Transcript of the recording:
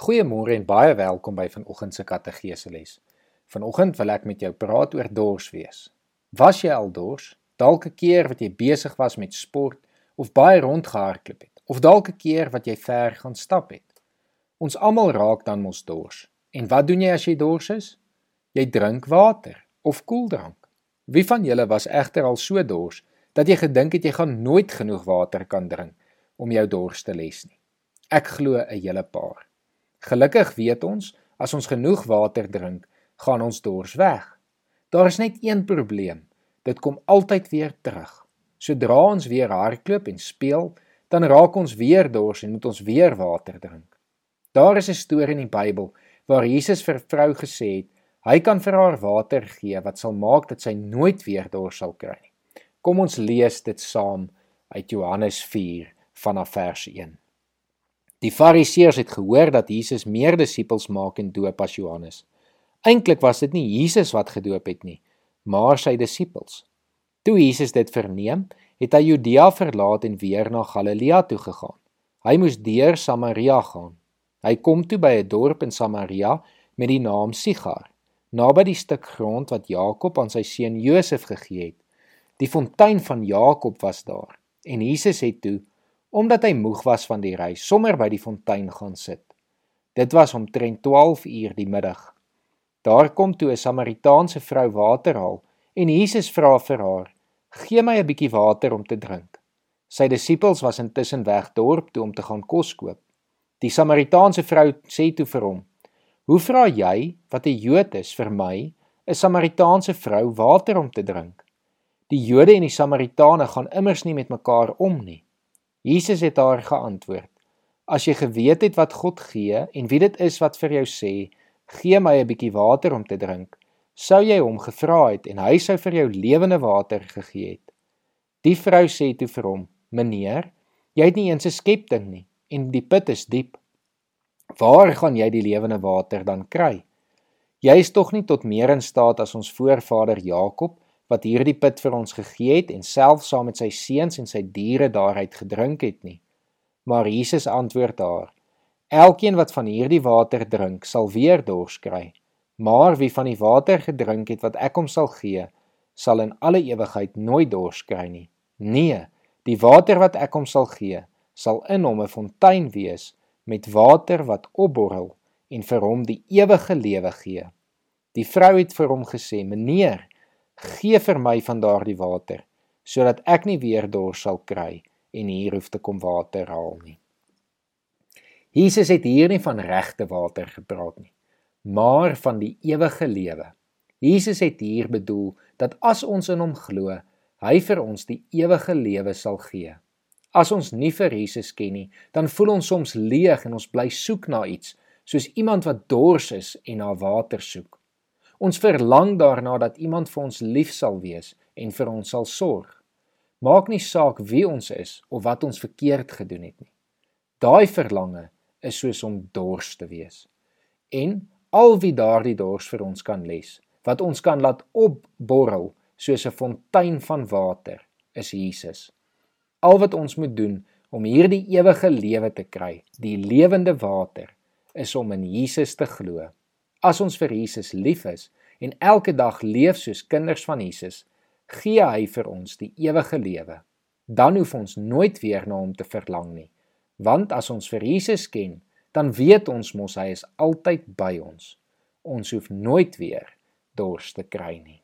Goeiemôre en baie welkom by vanoggend se Katedrese les. Vanoggend wil ek met jou praat oor dors wees. Was jy al dors? Dalk 'n keer wat jy besig was met sport of baie rondgehardloop het, of dalk 'n keer wat jy ver gaan stap het. Ons almal raak dan mos dors. En wat doen jy as jy dors is? Jy drink water of koeldrank. Wie van julle was egter al so dors dat jy gedink het jy gaan nooit genoeg water kan drink om jou dors te les nie? Ek glo 'n hele paar. Gelukkig weet ons, as ons genoeg water drink, gaan ons dors weg. Daar is net een probleem. Dit kom altyd weer terug. Sodra ons weer hardloop en speel, dan raak ons weer dors en moet ons weer water drink. Daar is 'n storie in die Bybel waar Jesus vir vrou gesê het, hy kan vir haar water gee wat sal maak dat sy nooit weer dors sal kry nie. Kom ons lees dit saam uit Johannes 4 vanaf vers 1. Die Fariseërs het gehoor dat Jesus meer disippels maak en doop as Johannes. Eintlik was dit nie Jesus wat gedoop het nie, maar sy disippels. Toe Jesus dit verneem, het hy Judea verlaat en weer na Galilea toe gegaan. Hy moes deur Samaria gaan. Hy kom toe by 'n dorp in Samaria met die naam Sigar, naby die stuk grond wat Jakob aan sy seun Josef gegee het. Die fontein van Jakob was daar en Jesus het toe omdat hy moeg was van die reis, sommer by die fontein gaan sit. Dit was omtrent 12 uur die middag. Daar kom toe 'n Samaritaanse vrou water haal en Jesus vra vir haar: "Gee my 'n bietjie water om te drink." Sy disippels was intussen weg dorp toe om te gaan kos koop. Die Samaritaanse vrou sê toe vir hom: "Hoe vra jy, wat 'n Jood is, vir my, 'n Samaritaanse vrou, water om te drink?" Die Jode en die Samaritane gaan immers nie met mekaar om nie. Jesus het haar geantwoord: As jy geweet het wat God gee en wie dit is wat vir jou sê, gee my 'n bietjie water om te drink, sou jy hom gevra het en hy sou vir jou lewende water gegee het. Die vrou sê toe vir hom: Meneer, jy het nie eens 'n skepting nie en die put is diep. Waar gaan jy die lewende water dan kry? Jy is tog nie tot meer in staat as ons voorvader Jakob wat hierdie put vir ons gegee het en self saam met sy seuns en sy diere daaruit gedrink het nie. Maar Jesus antwoord haar: Elkeen wat van hierdie water drink, sal weer dors kry. Maar wie van die water gedrink het wat ek hom sal gee, sal in alle ewigheid nooit dors kry nie. Nee, die water wat ek hom sal gee, sal in hom 'n fontein wees met water wat opborrel en vir hom die ewige lewe gee. Die vrou het vir hom gesê: "Meneer, gee vir my van daardie water sodat ek nie weer dors sal kry en hier hoef te kom water haal nie. Jesus het hier nie van regte water gepraat nie, maar van die ewige lewe. Jesus het hier bedoel dat as ons in hom glo, hy vir ons die ewige lewe sal gee. As ons nie vir Jesus ken nie, dan voel ons soms leeg en ons bly soek na iets, soos iemand wat dors is en na water soek. Ons verlang daarna dat iemand vir ons lief sal wees en vir ons sal sorg. Maak nie saak wie ons is of wat ons verkeerd gedoen het nie. Daai verlange is soos om dors te wees. En al wie daardie dors vir ons kan les, wat ons kan laat opborrel soos 'n fontein van water, is Jesus. Al wat ons moet doen om hierdie ewige lewe te kry, die lewende water, is om in Jesus te glo. As ons vir Jesus lief is en elke dag leef soos kinders van Jesus, gee hy vir ons die ewige lewe. Dan hoef ons nooit weer na hom te verlang nie. Want as ons vir Jesus ken, dan weet ons mos hy is altyd by ons. Ons hoef nooit weer dors te kry nie.